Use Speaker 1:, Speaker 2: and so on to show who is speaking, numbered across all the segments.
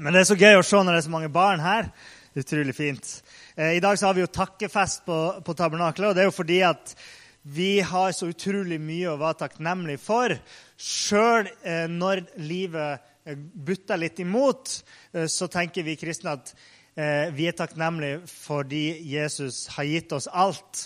Speaker 1: Men det er så gøy å se når det er så mange barn her. Utrolig fint. Eh, I dag så har vi jo takkefest på, på tabernaklet, og det er jo fordi at vi har så utrolig mye å være takknemlig for. Sjøl eh, når livet eh, butter litt imot, så tenker vi kristne at vi er takknemlige fordi Jesus har gitt oss alt.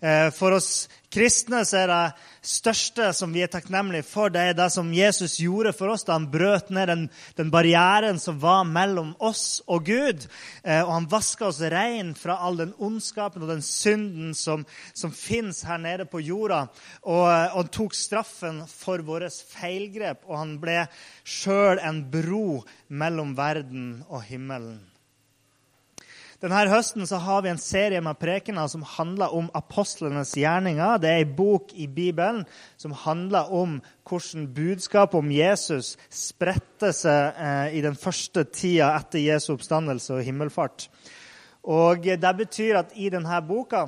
Speaker 1: Eh, for oss kristne så er det største som vi er takknemlige for, det er det som Jesus gjorde for oss da han brøt ned den, den barrieren som var mellom oss og Gud. Eh, og han vaska oss rein fra all den ondskapen og den synden som, som fins her nede på jorda. Og, og, han tok straffen for våre feilgrep, og han ble sjøl en bro mellom verden og himmelen. Denne høsten har vi en serie med prekener som handler om apostlenes gjerninger. Det er ei bok i Bibelen som handler om hvordan budskapet om Jesus spredte seg eh, i den første tida etter Jesu oppstandelse og himmelfart. Og Det betyr at i denne boka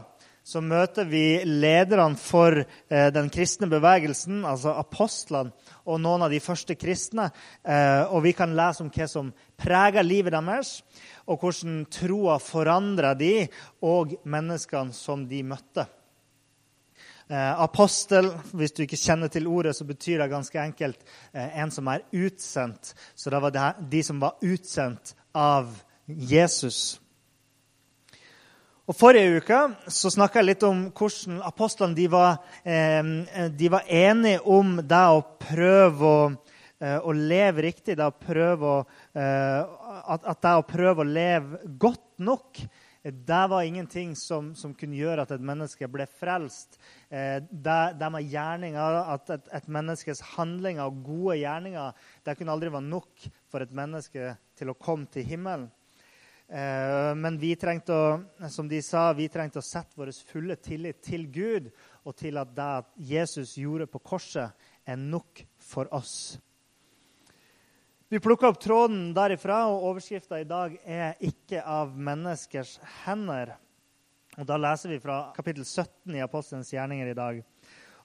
Speaker 1: så møter vi lederne for eh, den kristne bevegelsen, altså apostlene, og noen av de første kristne. Eh, og vi kan lese om hva som preger livet deres og hvordan troa forandra de og menneskene som de møtte. Eh, apostel, hvis du ikke kjenner til ordet, så betyr det ganske enkelt eh, en som er utsendt. Så det var de som var utsendt av Jesus. Og Forrige uke så snakka jeg litt om hvordan apostlene de var, eh, de var enige om det å prøve å, eh, å leve riktig, det å prøve å, eh, at, det å prøve å leve godt nok, det var ingenting som, som kunne gjøre at et menneske ble frelst. Det, det med gjerninger, at et, et, menneskes handlinger og gode gjerninger det kunne aldri være nok for et menneske til å komme til himmelen. Eh, men vi trengte å, som de sa, vi trengte å sette vår fulle tillit til Gud og til at det Jesus gjorde på korset, er nok for oss. Vi plukka opp tråden derifra, og overskrifta i dag er 'Ikke av menneskers hender'. Og Da leser vi fra kapittel 17 i Apostelens gjerninger i dag.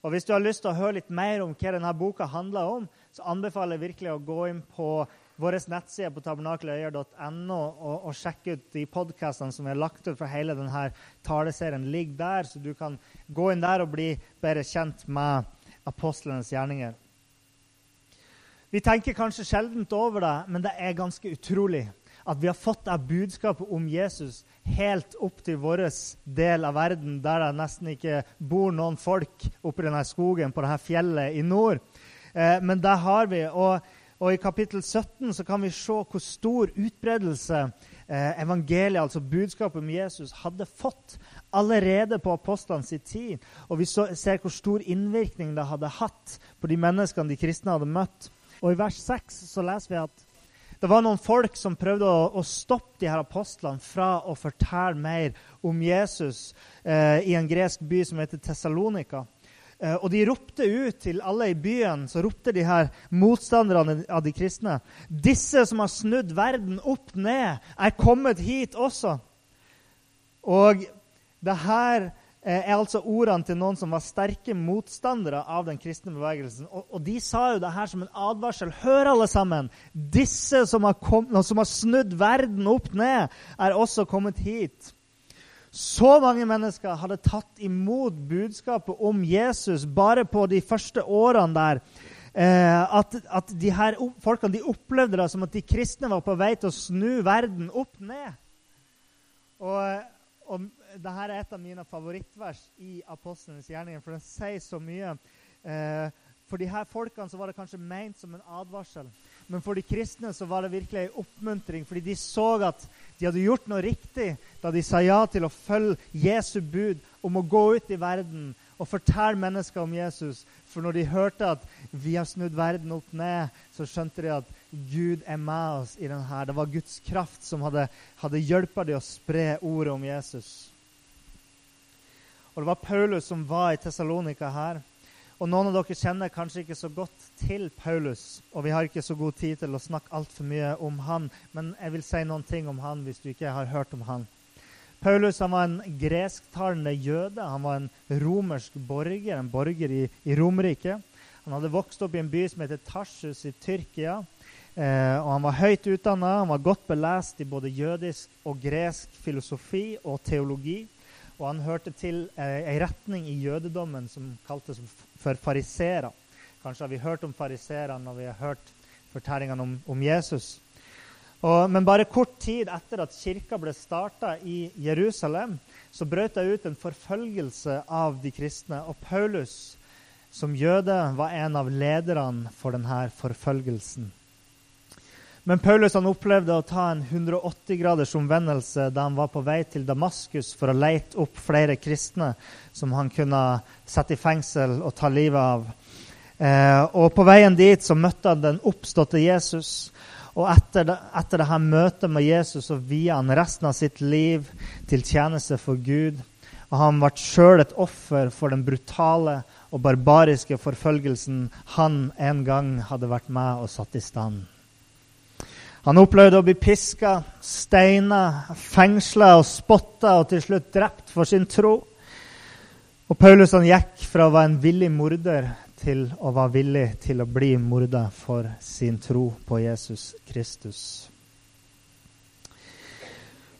Speaker 1: Og Hvis du har lyst til å høre litt mer om hva denne boka handler om, så anbefaler jeg virkelig å gå inn på vår nettside på tabernakeløyer.no og, og, sjekke ut de podkastene som er lagt ut for hele denne taleserien. ligger der, så du kan gå inn der og bli bedre kjent med apostlenes gjerninger. Vi tenker kanskje sjeldent over det, men det er ganske utrolig at vi har fått det budskapet om Jesus helt opp til vår del av verden, der det nesten ikke bor noen folk oppi denne skogen på dette fjellet i nord. Eh, men det har vi. Og, og, i kapittel 17 så kan vi se hvor stor utbredelse eh, evangeliet, altså budskapet om Jesus, hadde fått allerede på apostlenes tid. Og vi så, ser hvor stor innvirkning det hadde hatt på de menneskene de kristne hadde møtt. Og I vers 6 så leser vi at det var noen folk som prøvde å, å stoppe de her apostlene fra å fortelle mer om Jesus eh, i en gresk by som heter Tessalonika. Eh, og de ropte ut til alle i byen, så ropte de her motstanderne av de kristne. Disse som har snudd verden opp ned, er kommet hit også. Og det her Eh, er altså ordene til noen som var sterke motstandere av den kristne bevegelsen. Og, og, de sa jo det her som en advarsel. Hør, alle sammen! Disse som har, kom, som har snudd verden opp ned, er også kommet hit. Så mange mennesker hadde tatt imot budskapet om Jesus bare på de første årene der. Eh, at, at de her folkene de opplevde det som at de kristne var på vei til å snu verden opp ned. Og, og dette er et av mine favorittvers i apostlenes gjerninger, for den sier så mye. Eh, for de her folkene så var det kanskje meint som en advarsel. Men for de kristne så var det virkelig en oppmuntring, fordi de så at de hadde gjort noe riktig da de sa ja til å følge Jesu bud om å gå ut i verden og fortelle mennesker om Jesus. For når de hørte at vi har snudd verden opp ned, så skjønte de at Gud er med oss i denne. Det var Guds kraft som hadde, hadde hjulpet dem å spre ordet om Jesus. Og Det var Paulus som var i Tessalonika her. Og Noen av dere kjenner kanskje ikke så godt til Paulus, og vi har ikke så god tid til å snakke altfor mye om han, men jeg vil si noen ting om han hvis du ikke har hørt om han. Paulus han var en gresktalende jøde. Han var en romersk borger, en borger i, i Romerike. Han hadde vokst opp i en by som heter Tarsus i Tyrkia. Eh, og han var høyt utdanna, han var godt belest i både jødisk og gresk filosofi og teologi. Og han hørte til eh, ei retning i jødedommen som kaltes for fariseere. Kanskje har vi hørt om fariserene når vi har hørt fortellingene om, om Jesus. Og, men bare kort tid etter at kirka ble starta i Jerusalem, så brøt det ut en forfølgelse av de kristne. Og Paulus, som jøde, var en av lederne for denne forfølgelsen. Men Paulus han opplevde å ta en 180 graders omvendelse da han var på vei til Damaskus for å leite opp flere kristne som han kunne sette i fengsel og ta livet av. Eh, og På veien dit så møtte han den oppståtte Jesus. Og etter, det, etter dette møtet med Jesus så viet han resten av sitt liv til tjeneste for Gud. Og han ble sjøl et offer for den brutale og barbariske forfølgelsen han en gang hadde vært med og satt i stand. Han opplevde å bli piska, steina, fengsla og spotta og til slutt drept for sin tro. Og Paulus han gikk fra å være en villig morder til å være villig til å bli morda for sin tro på Jesus Kristus.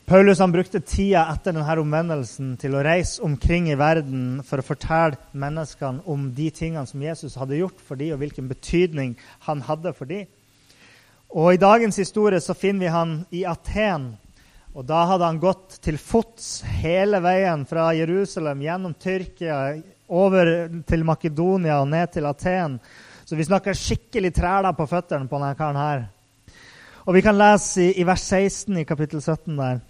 Speaker 1: Paulus han brukte tida etter denne omvendelsen til å reise omkring i verden for å fortelle menneskene om de tingene som Jesus hadde gjort for dem, og hvilken betydning han hadde for dem. Og I dagens historie så finner vi han i Aten. Og Da hadde han gått til fots hele veien fra Jerusalem gjennom Tyrkia, over til Makedonia og ned til Aten. Så vi snakker skikkelig træla på føttene på denne karen her. Og Vi kan lese i, i vers 16 i kapittel 17 der.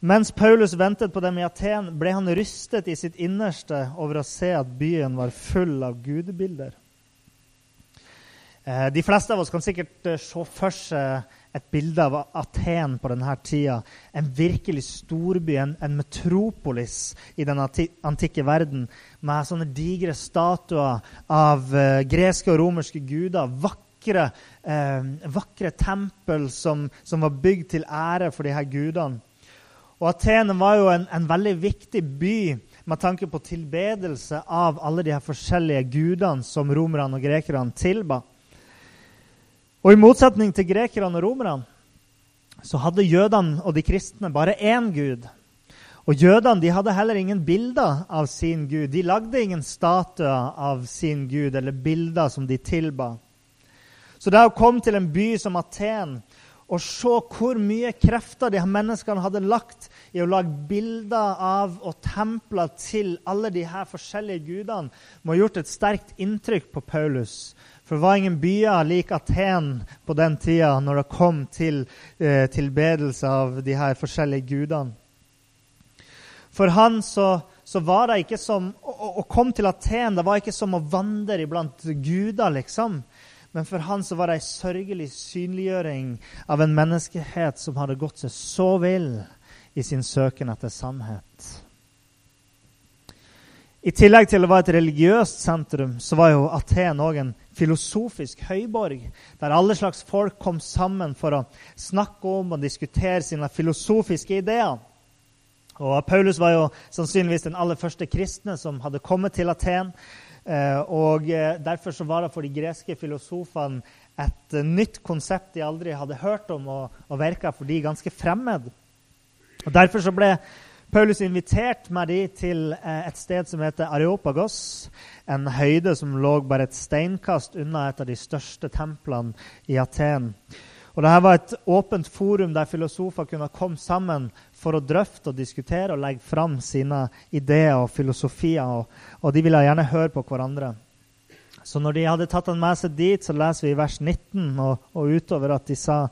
Speaker 1: Mens Paulus ventet på dem i Aten, ble han rystet i sitt innerste over å se at byen var full av gudebilder. Eh, de fleste av oss kan sikkert eh, se for seg et bilde av Aten på denne tida. En virkelig storby, en, en metropolis i den antikke verden, med sånne digre statuer av uh, greske og romerske guder. Vakre, eh, vakre tempel som, som, var bygd til ære for de her gudene. Og Aten var jo en, en veldig viktig by med tanke på tilbedelse av alle de her forskjellige gudene som romerne og grekerne tilba. Og I motsetning til grekerne og romerne så hadde jødene og de kristne bare én gud. Og Jødene de hadde heller ingen bilder av sin gud. De lagde ingen statuer av sin gud eller bilder som de tilba. Så det å komme til en by som Aten og se hvor mye krefter de menneskene hadde lagt i å lage bilder av og templer til alle de her forskjellige gudene, må ha gjort et sterkt inntrykk på Paulus. For det var ingen byer lik Aten på den tida når det kom til eh, tilbedelse av de her forskjellige gudene. For han så, så var det ikke som å, å, komme til Aten det var ikke som å vandre iblant guder, liksom. Men for han så var det ei sørgelig synliggjøring av en menneskehet som hadde gått seg så vill i sin søken etter sannhet. I tillegg til å være et religiøst sentrum så var jo Aten òg en filosofisk høyborg, der alle slags folk kom sammen for å snakke om og diskutere sine filosofiske ideer. Og Paulus var jo sannsynligvis den aller første kristne som hadde kommet til Aten. Eh, og eh, Derfor så var det for de greske filosofene et nytt konsept de aldri hadde hørt om, og, og virka for de ganske fremmed. Og Derfor så ble Paulus inviterte meg de til eh, et sted som heter Areopagos. En høyde som lå bare et steinkast unna et av de største templene i Aten. Og Dette var et åpent forum der filosofer kunne komme sammen for å drøfte og diskutere og legge fram sine ideer og filosofier. Og, og de ville gjerne høre på hverandre. Så når de hadde tatt han med seg dit, så leser vi vers 19 og, og utover at de sa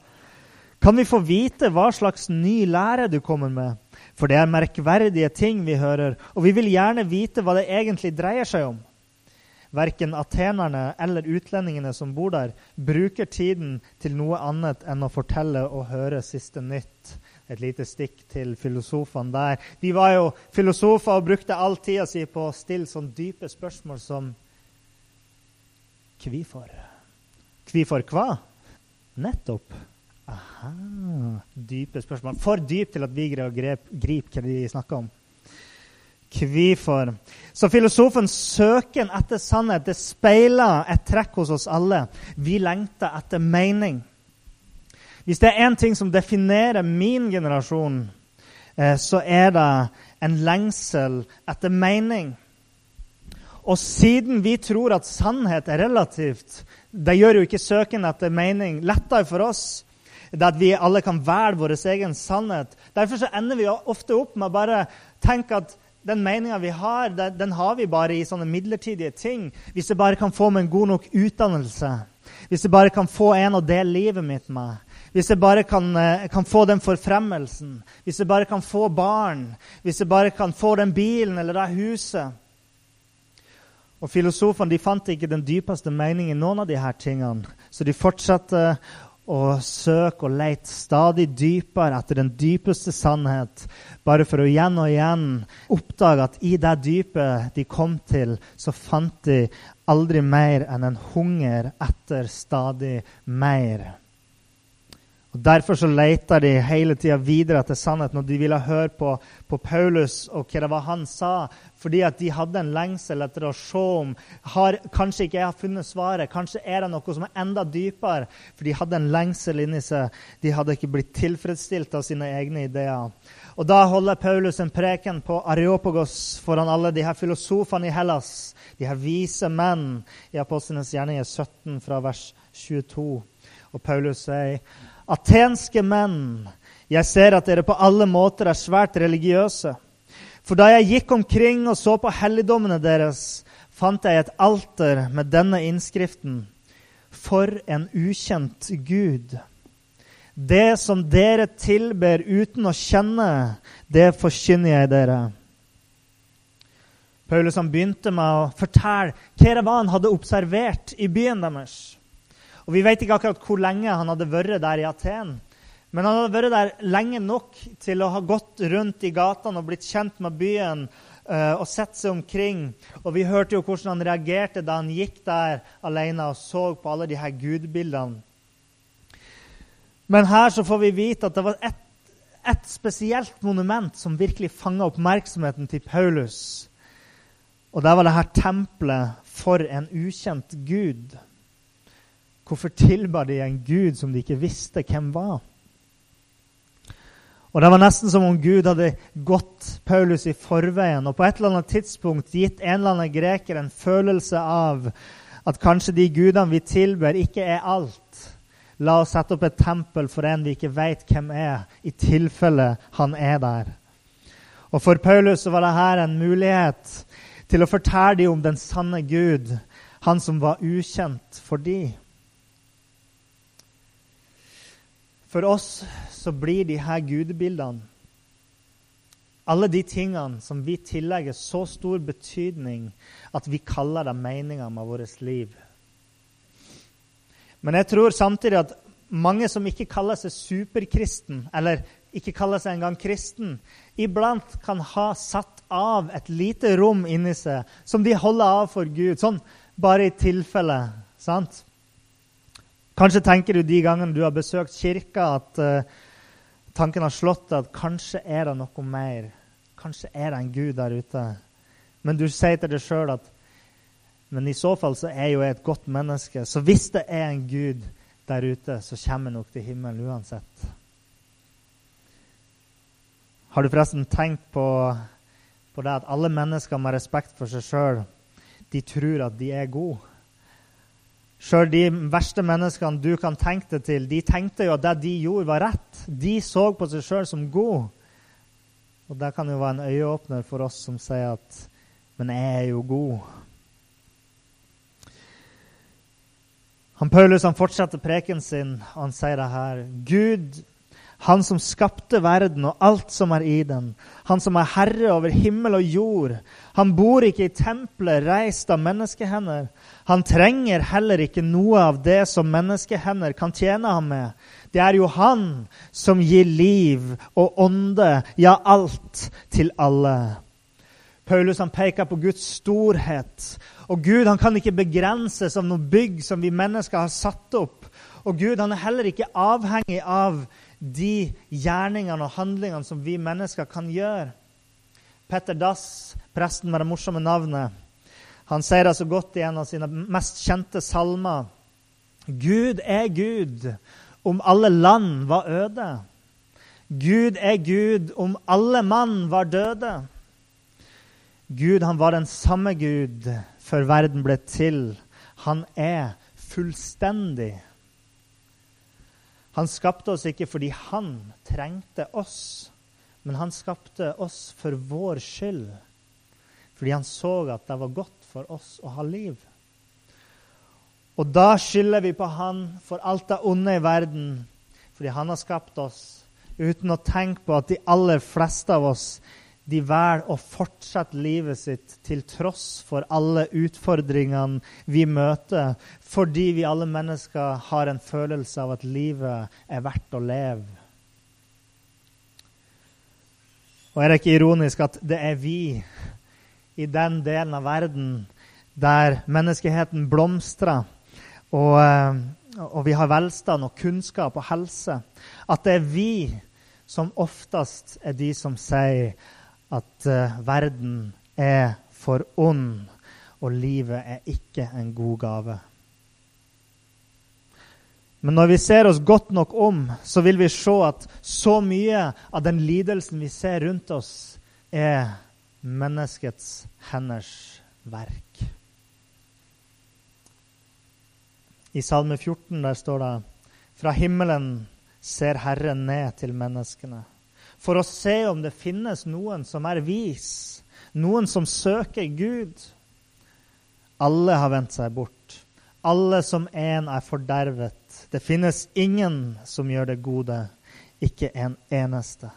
Speaker 1: Kan vi få vite hva slags ny lære du kommer med? For det er merkverdige ting vi hører, og vi vil gjerne vite hva det egentlig dreier seg om. Verken atenerne eller utlendingene som bor der, bruker tiden til noe annet enn å fortelle og høre siste nytt. Et lite stikk til filosofene der. De var jo filosofer og brukte all tida si på å stille sånne dype spørsmål som Hvorfor? Hvorfor hva? Nettopp. Aha, dype spørsmål. For dypt til at vi greier å gripe hva de snakker om. Hvorfor? Så filosofens søken etter sannhet det speiler et trekk hos oss alle. Vi lengter etter mening. Hvis det er én ting som definerer min generasjon, eh, så er det en lengsel etter mening. Og siden vi tror at sannhet er relativt, det gjør jo ikke søken etter mening lettere for oss. Det at vi alle kan velge vår egen sannhet. Derfor ender vi ofte opp med å bare tenke at den meninga vi har, den har vi bare i sånne midlertidige ting. Hvis jeg bare kan få meg en god nok utdannelse, hvis jeg bare kan få en å dele livet mitt med, hvis jeg bare kan, eh, kan, få den forfremmelsen, hvis jeg bare kan få barn, hvis jeg bare kan få den bilen eller det huset. Og Filosofene de fant ikke den dypeste meningen i noen av disse tingene, så de fortsatte og søke og lete stadig dypere etter den dypeste sannhet, bare for å igjen og igjen oppdage at i det dypet de kom til, så fant de aldri mer enn en hunger etter stadig mer. Og Derfor så leter de hele tida videre etter sannheten, og de ville høre på, på, Paulus og hva det var han sa, fordi at de hadde en lengsel etter å se om har, Kanskje ikke jeg har funnet svaret, kanskje er det noe som er enda dypere. For de hadde en lengsel inni seg. De hadde ikke blitt tilfredsstilt av sine egne ideer. Og Da holder Paulus en preken på Areopagos foran alle de her filosofene i Hellas, de her vise menn i Apostlenes gjerninger 17 fra vers 22. Og Paulus sier Atenske menn, jeg ser at dere på alle måter er svært religiøse. For da jeg gikk omkring og så på helligdommene deres, fant jeg et alter med denne innskriften. For en ukjent Gud. Det som dere tilber uten å kjenne, det forkynner jeg dere. Paulus han begynte med å fortelle hva han hadde observert i byen deres. Og Vi vet ikke akkurat hvor lenge han hadde vært der i Aten. Men han hadde vært der lenge nok til å ha gått rundt i gatene og blitt kjent med byen uh, og sett seg omkring. Og Vi hørte jo hvordan han reagerte da han gikk der alene og så på alle de her gudbildene. Men her så får vi vite at det var ett et spesielt monument som virkelig fanga oppmerksomheten til Paulus. Og det var det her tempelet for en ukjent gud. Hvorfor tilba de en gud som de ikke visste hvem var? Og Det var nesten som om Gud hadde gått Paulus i forveien og på et eller annet tidspunkt gitt en eller annen greker en følelse av at kanskje de gudene vi tilber, ikke er alt. La oss sette opp et tempel for en vi ikke vet hvem er, i tilfelle han er der. Og For Paulus var dette en mulighet til å fortelle dem om den sanne Gud, han som var ukjent for dem. For oss så blir de her gudebildene alle de tingene som vi tillegger så stor betydning at vi kaller det meninga med vårt liv. Men jeg tror samtidig at mange som ikke kaller seg superkristen, eller ikke kaller seg engang kristen, iblant kan ha satt av et lite rom inni seg som de holder av for Gud, sånn bare i tilfelle. sant? Kanskje tenker du de gangene du har besøkt kirka, at uh, tanken har slått deg at kanskje er det noe mer. Kanskje er det en Gud der ute. Men du sier til deg sjøl at men i så fall så er jo jeg et godt menneske. Så hvis det er en Gud der ute, så kommer jeg nok til himmelen uansett. Har du forresten tenkt på, på det at alle mennesker med respekt for seg sjøl, de tror at de er gode? Sjøl de verste menneskene du kan tenke deg til, de tenkte jo at det de gjorde, var rett. De så på seg sjøl som god. Og det kan jo være en øyeåpner for oss som sier at Men jeg er jo god. Han Paulus han fortsetter preken sin, og han sier det her. Gud han som skapte verden og alt som er i den. Han som er herre over himmel og jord. Han bor ikke i tempelet reist av menneskehender. Han trenger heller ikke noe av det som menneskehender kan tjene ham med. Det er jo han som gir liv og ånde, ja, alt, til alle. Paulus han peker på Guds storhet. Og Gud han kan ikke begrenses av noe bygg som vi mennesker har satt opp. Og Gud han er heller ikke avhengig av de gjerningene og handlingene som vi mennesker kan gjøre. Petter Dass, presten med det morsomme navnet, han sier det så godt i en av sine mest kjente salmer. Gud er Gud, om alle land var øde. Gud er Gud om alle mann var døde. Gud, han var den samme Gud før verden ble til. Han er fullstendig. Han skapte oss ikke fordi han trengte oss, men han skapte oss for vår skyld. Fordi han så at det var godt for oss å ha liv. Og da skylder vi på han for alt det onde i verden, fordi han har skapt oss, uten å tenke på at de aller fleste av oss de velger å fortsette livet sitt til tross for alle utfordringene vi møter, fordi vi alle mennesker har en følelse av at livet er verdt å leve. Og er det ikke ironisk at det er vi i den delen av verden der menneskeheten blomstrer, og, eh, og vi har velstand og kunnskap og helse, at det er vi som oftest er de som sier at uh, verden er for ond, og livet er ikke en god gave. Men når vi ser oss godt nok om, så vil vi se at så mye av den lidelsen vi ser rundt oss, er menneskets henders verk. I Salme 14 der står det fra himmelen ser Herren ned til menneskene for å se om det finnes noen som er vis, noen som søker Gud. Alle har vendt seg bort. Alle som en er fordervet. Det finnes ingen som gjør det gode, ikke en eneste.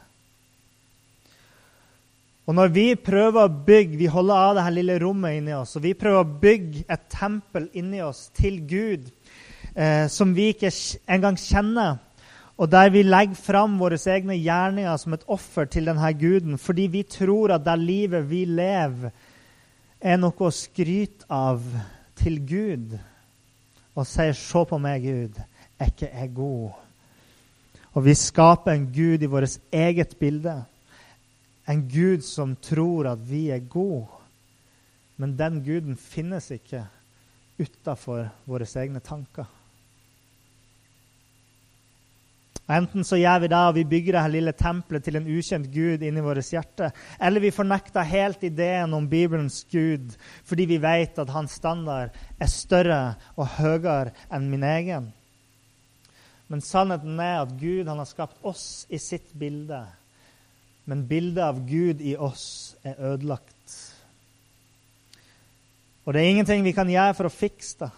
Speaker 1: Og når vi prøver å bygge Vi holder av det her lille rommet inni oss, og vi prøver å bygge et tempel inni oss til Gud eh, som vi ikke engang kjenner, og der vi legger fram våre egne gjerninger som et offer til denne guden, fordi vi tror at det livet vi lever, er noe å skryte av til Gud, og sier 'Se på meg, Gud, er ikke jeg god?' Og vi skaper en Gud i vårt eget bilde. En Gud som tror at vi er gode. Men den Guden finnes ikke utafor våre egne tanker. Enten så gjør vi det, og vi bygger dette lille tempelet til en ukjent gud inni vårt hjerte, eller vi fornekter helt ideen om Bibelens gud fordi vi vet at hans standard er større og høyere enn min egen. Men sannheten er at Gud har skapt oss i sitt bilde. Men bildet av Gud i oss er ødelagt. Og det er ingenting vi kan gjøre for å fikse det.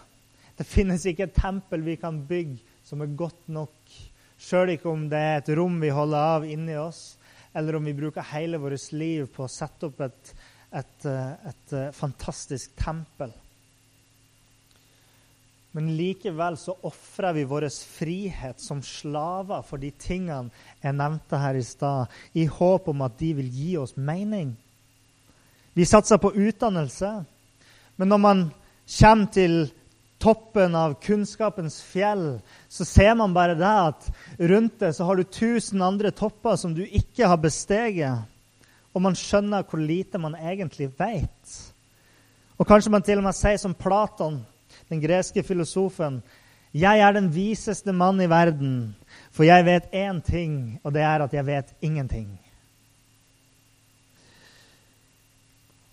Speaker 1: Det finnes ikke et tempel vi kan bygge som er godt nok Sjøl ikke om det er et rom vi holder av inni oss, eller om vi bruker hele vårt liv på å sette opp et, et, eh, et, eh, fantastisk tempel. Men likevel så ofrer vi vår frihet som slaver for de tingene jeg nevnte her i stad, i håp om at de vil gi oss mening. Vi satser på utdannelse, men når man kommer til toppen av kunnskapens fjell, så ser man bare det at rundt det så har du tusen andre topper som du ikke har besteget. Og man skjønner hvor lite man egentlig vet. Og kanskje man til og med sier som Platon, den greske filosofen, jeg er den viseste mann i verden, for jeg vet én ting, og det er at jeg vet ingenting.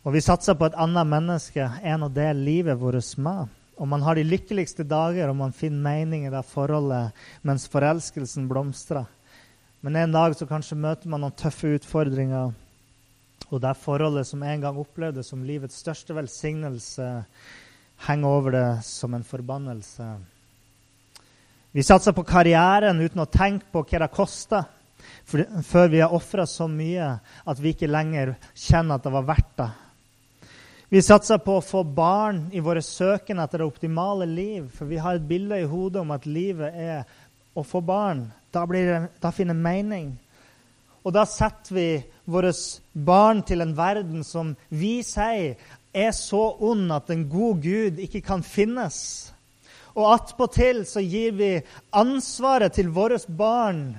Speaker 1: Og vi satser på et annet menneske enn å dele livet vårt med. Og man har de lykkeligste dager, og man finner mening i det forholdet mens forelskelsen blomstrer. Men en dag så kanskje møter man noen tøffe utfordringer, og det forholdet som en gang opplevdes som livets største velsignelse, henger over det som en forbannelse. Vi satser på karrieren uten å tenke på hva det koster, før vi har ofra så mye at vi ikke lenger kjenner at det var verdt det. Vi satser på å få barn i våre søken etter det optimale liv, for vi har et bilde i hodet om at livet er å få barn. Da, blir det, da finner mening. Og da setter vi våre barn til en verden som vi sier er så ond at en god Gud ikke kan finnes. Og attpåtil så gir vi ansvaret til våre barn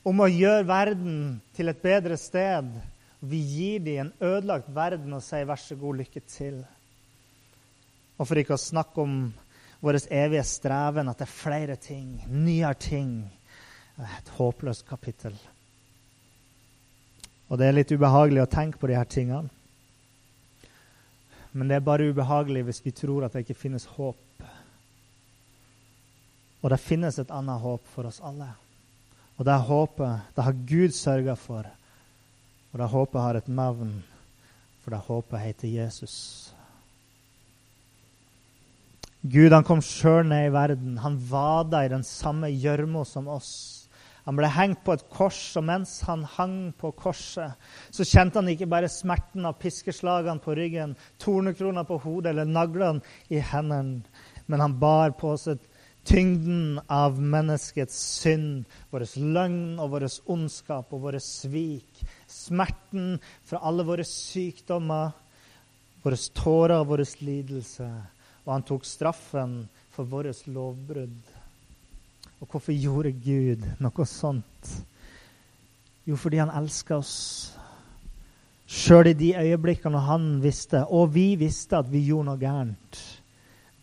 Speaker 1: om å gjøre verden til et bedre sted vi gir dem en ødelagt verden og sier 'vær så god, lykke til'. Og for ikke å snakke om vår evige streven, at det er flere ting, nyere ting, et håpløst kapittel. Og det er litt ubehagelig å tenke på de her tingene. Men det er bare ubehagelig hvis vi tror at det ikke finnes håp. Og det finnes et annet håp for oss alle. Og det håpet det har Gud sørga for. Og det håpet har et navn, for det håpet heter Jesus. Gud han kom sjøl ned i verden. Han vada i den samme gjørma som oss. Han ble hengt på et kors, og mens han hang på korset, så kjente han ikke bare smerten av piskeslagene på ryggen, tornekrona på hodet eller naglene i hendene, men han bar på seg tyngden av menneskets synd, vår løgn og vår ondskap og våre svik. Smerten fra alle våre sykdommer, våre tårer og vår lidelse. Og han tok straffen for våre lovbrudd. Og hvorfor gjorde Gud noe sånt? Jo, fordi han elska oss. Sjøl i de øyeblikkene han visste, og vi visste, at vi gjorde noe gærent,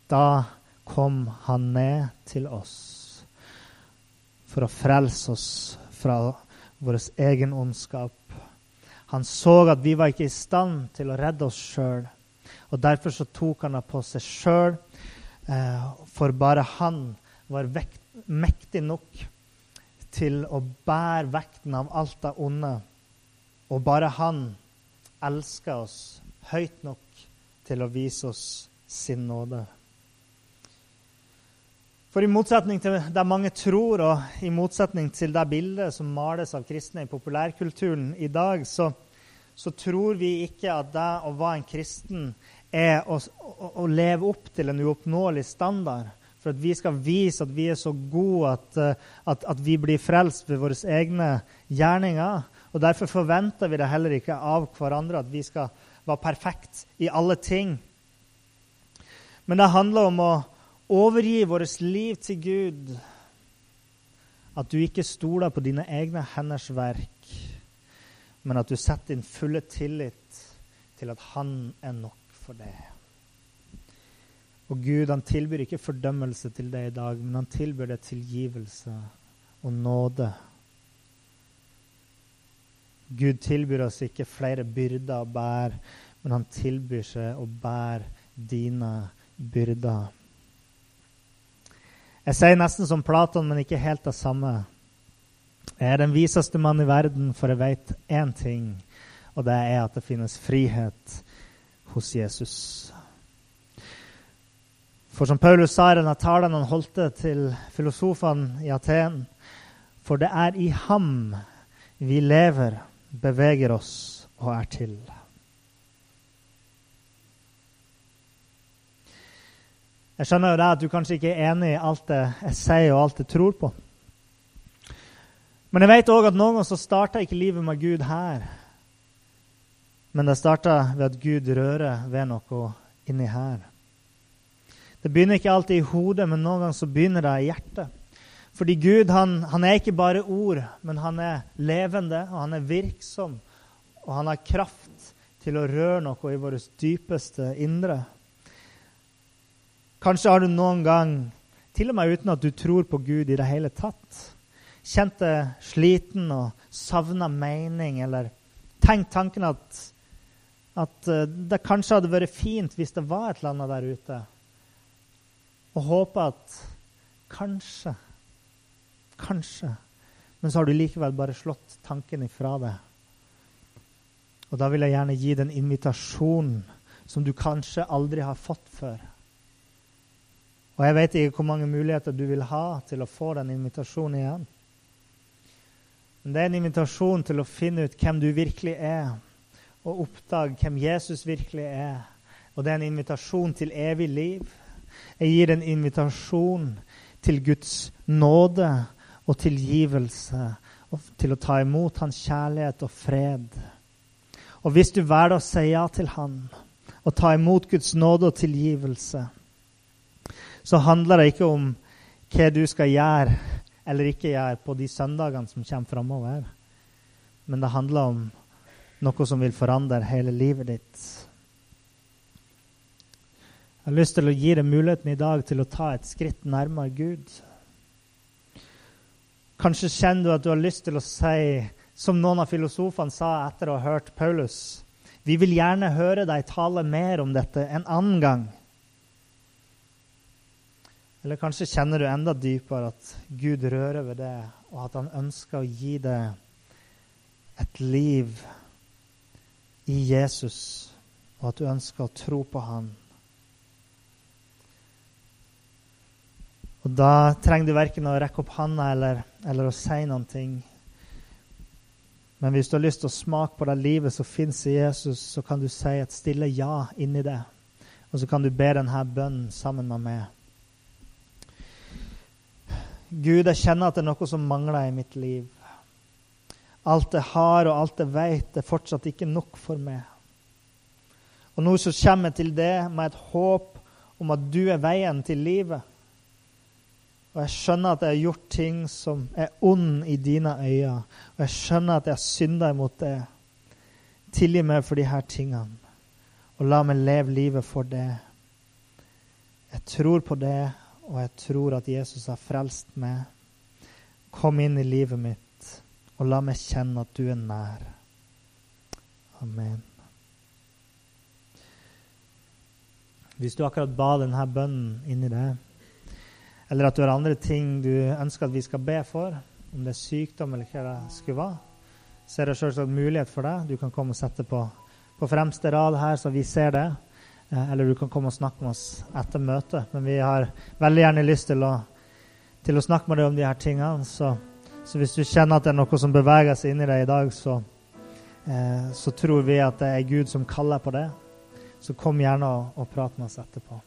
Speaker 1: da kom han ned til oss for å frelse oss fra vår egen ondskap. Han så at vi var ikke i stand til å redde oss sjøl. Og derfor så tok han det på seg sjøl, eh, for bare han var vekt mektig nok til å bære vekten av alt det onde. Og bare han elsker oss høyt nok til å vise oss sin nåde. For i motsetning til det mange tror, og i motsetning til det bildet som males av kristne i populærkulturen i dag, så, så tror vi ikke at det å være en kristen er å, å, å leve opp til en uoppnåelig standard for at vi skal vise at vi er så gode at, eh, at, at vi blir frelst ved våre egne gjerninger. Og Derfor forventer vi det heller ikke av hverandre at vi skal være perfekt i alle ting. Men det handler om å overgi vårt liv til Gud. At du ikke stoler på dine egne henders verk, men at du setter din fulle tillit til at Han er nok for deg. Og Gud han tilbyr ikke fordømmelse til deg i dag, men han tilbyr deg tilgivelse og nåde. Gud tilbyr oss ikke flere byrder å bære, men han tilbyr seg å bære dine byrder. Jeg sier nesten som Platon, men ikke helt det samme. Jeg er den viseste mann i verden, for jeg vet én ting, og det er at det finnes frihet hos Jesus. For som Paulus sa i denne talen han holdt til filosofene i Aten For det er i ham vi lever, beveger oss og er til. Jeg skjønner jo det at du kanskje ikke er enig i alt det jeg sier og alt jeg tror på. Men jeg vet òg at noen ganger så starter ikke livet med Gud her. Men det starter ved at Gud rører ved noe inni her. Det begynner ikke alltid i hodet, men noen ganger så begynner det i hjertet. Fordi Gud han, han er ikke bare ord, men han er levende, og han er virksom. Og han har kraft til å røre noe i vårt dypeste indre. Kanskje har du noen gang, til og med uten at du tror på Gud i det hele tatt, kjent deg sliten og savna mening, eller tenkt tanken at, at eh, det kanskje hadde vært fint hvis det var et eller annet der ute og håper at kanskje Kanskje. Men så har du likevel bare slått tanken ifra deg. Og da vil jeg gjerne gi den invitasjonen som du kanskje aldri har fått før. Og jeg vet ikke hvor mange muligheter du vil ha til å få den invitasjonen igjen. Men det er en invitasjon til å finne ut hvem du virkelig er, og oppdage hvem Jesus virkelig er. Og det er en invitasjon til evig liv. Jeg gir en invitasjon til Guds nåde og tilgivelse, og til å ta imot hans kjærlighet og fred. Og hvis du velger å si ja til han og ta imot Guds nåde og tilgivelse, så handler det ikke om hva du skal gjøre eller ikke gjøre på de søndagene som kommer framover. Men det handler om noe som vil forandre hele livet ditt. Jeg har lyst til å gi deg muligheten i dag til å ta et skritt nærmere Gud. Kanskje kjenner du at du har lyst til å si, som noen av filosofene sa etter å ha hørt Paulus Vi vil gjerne høre deg tale mer om dette en annen gang. Eller kanskje kjenner du enda dypere at Gud rører ved det, og at han ønsker å gi deg et liv i Jesus, og at du ønsker å tro på han. Og Da trenger du verken å rekke opp handa eller, eller, å si noen ting. Men hvis du har lyst til å smake på det livet som fins i Jesus, så kan du si et stille ja inni det. Og så kan du be denne bønnen sammen med meg. Gud, jeg kjenner at det er noe som mangler i mitt liv. Alt jeg har og alt jeg vet, er fortsatt ikke nok for meg. Og nå så kommer jeg til det med et håp om at du er veien til livet. Og jeg skjønner at jeg har gjort ting som er ond i dine øyne. Og jeg skjønner at jeg har synda imot det. Tilgi meg for de her tingene, og la meg leve livet for det. Jeg tror på det, og jeg tror at Jesus har frelst meg. Kom inn i livet mitt, og la meg kjenne at du er nær. Amen. Hvis du akkurat ba denne bønnen inni deg, eller at du har andre ting du ønsker at vi skal be for, om det er sykdom eller hva det skulle være, så er det selvsagt mulighet for deg. Du kan komme og sette på, på fremste rad her, så vi ser det. Eh, eller du kan komme og snakke med oss etter møtet. Men vi har veldig gjerne lyst til å, til å snakke med deg om de her tingene. Så, så, hvis du kjenner at det er noe som beveger seg inni deg i dag, så, eh, så tror vi at det er Gud som kaller på det. Så kom gjerne og, og prat med oss etterpå.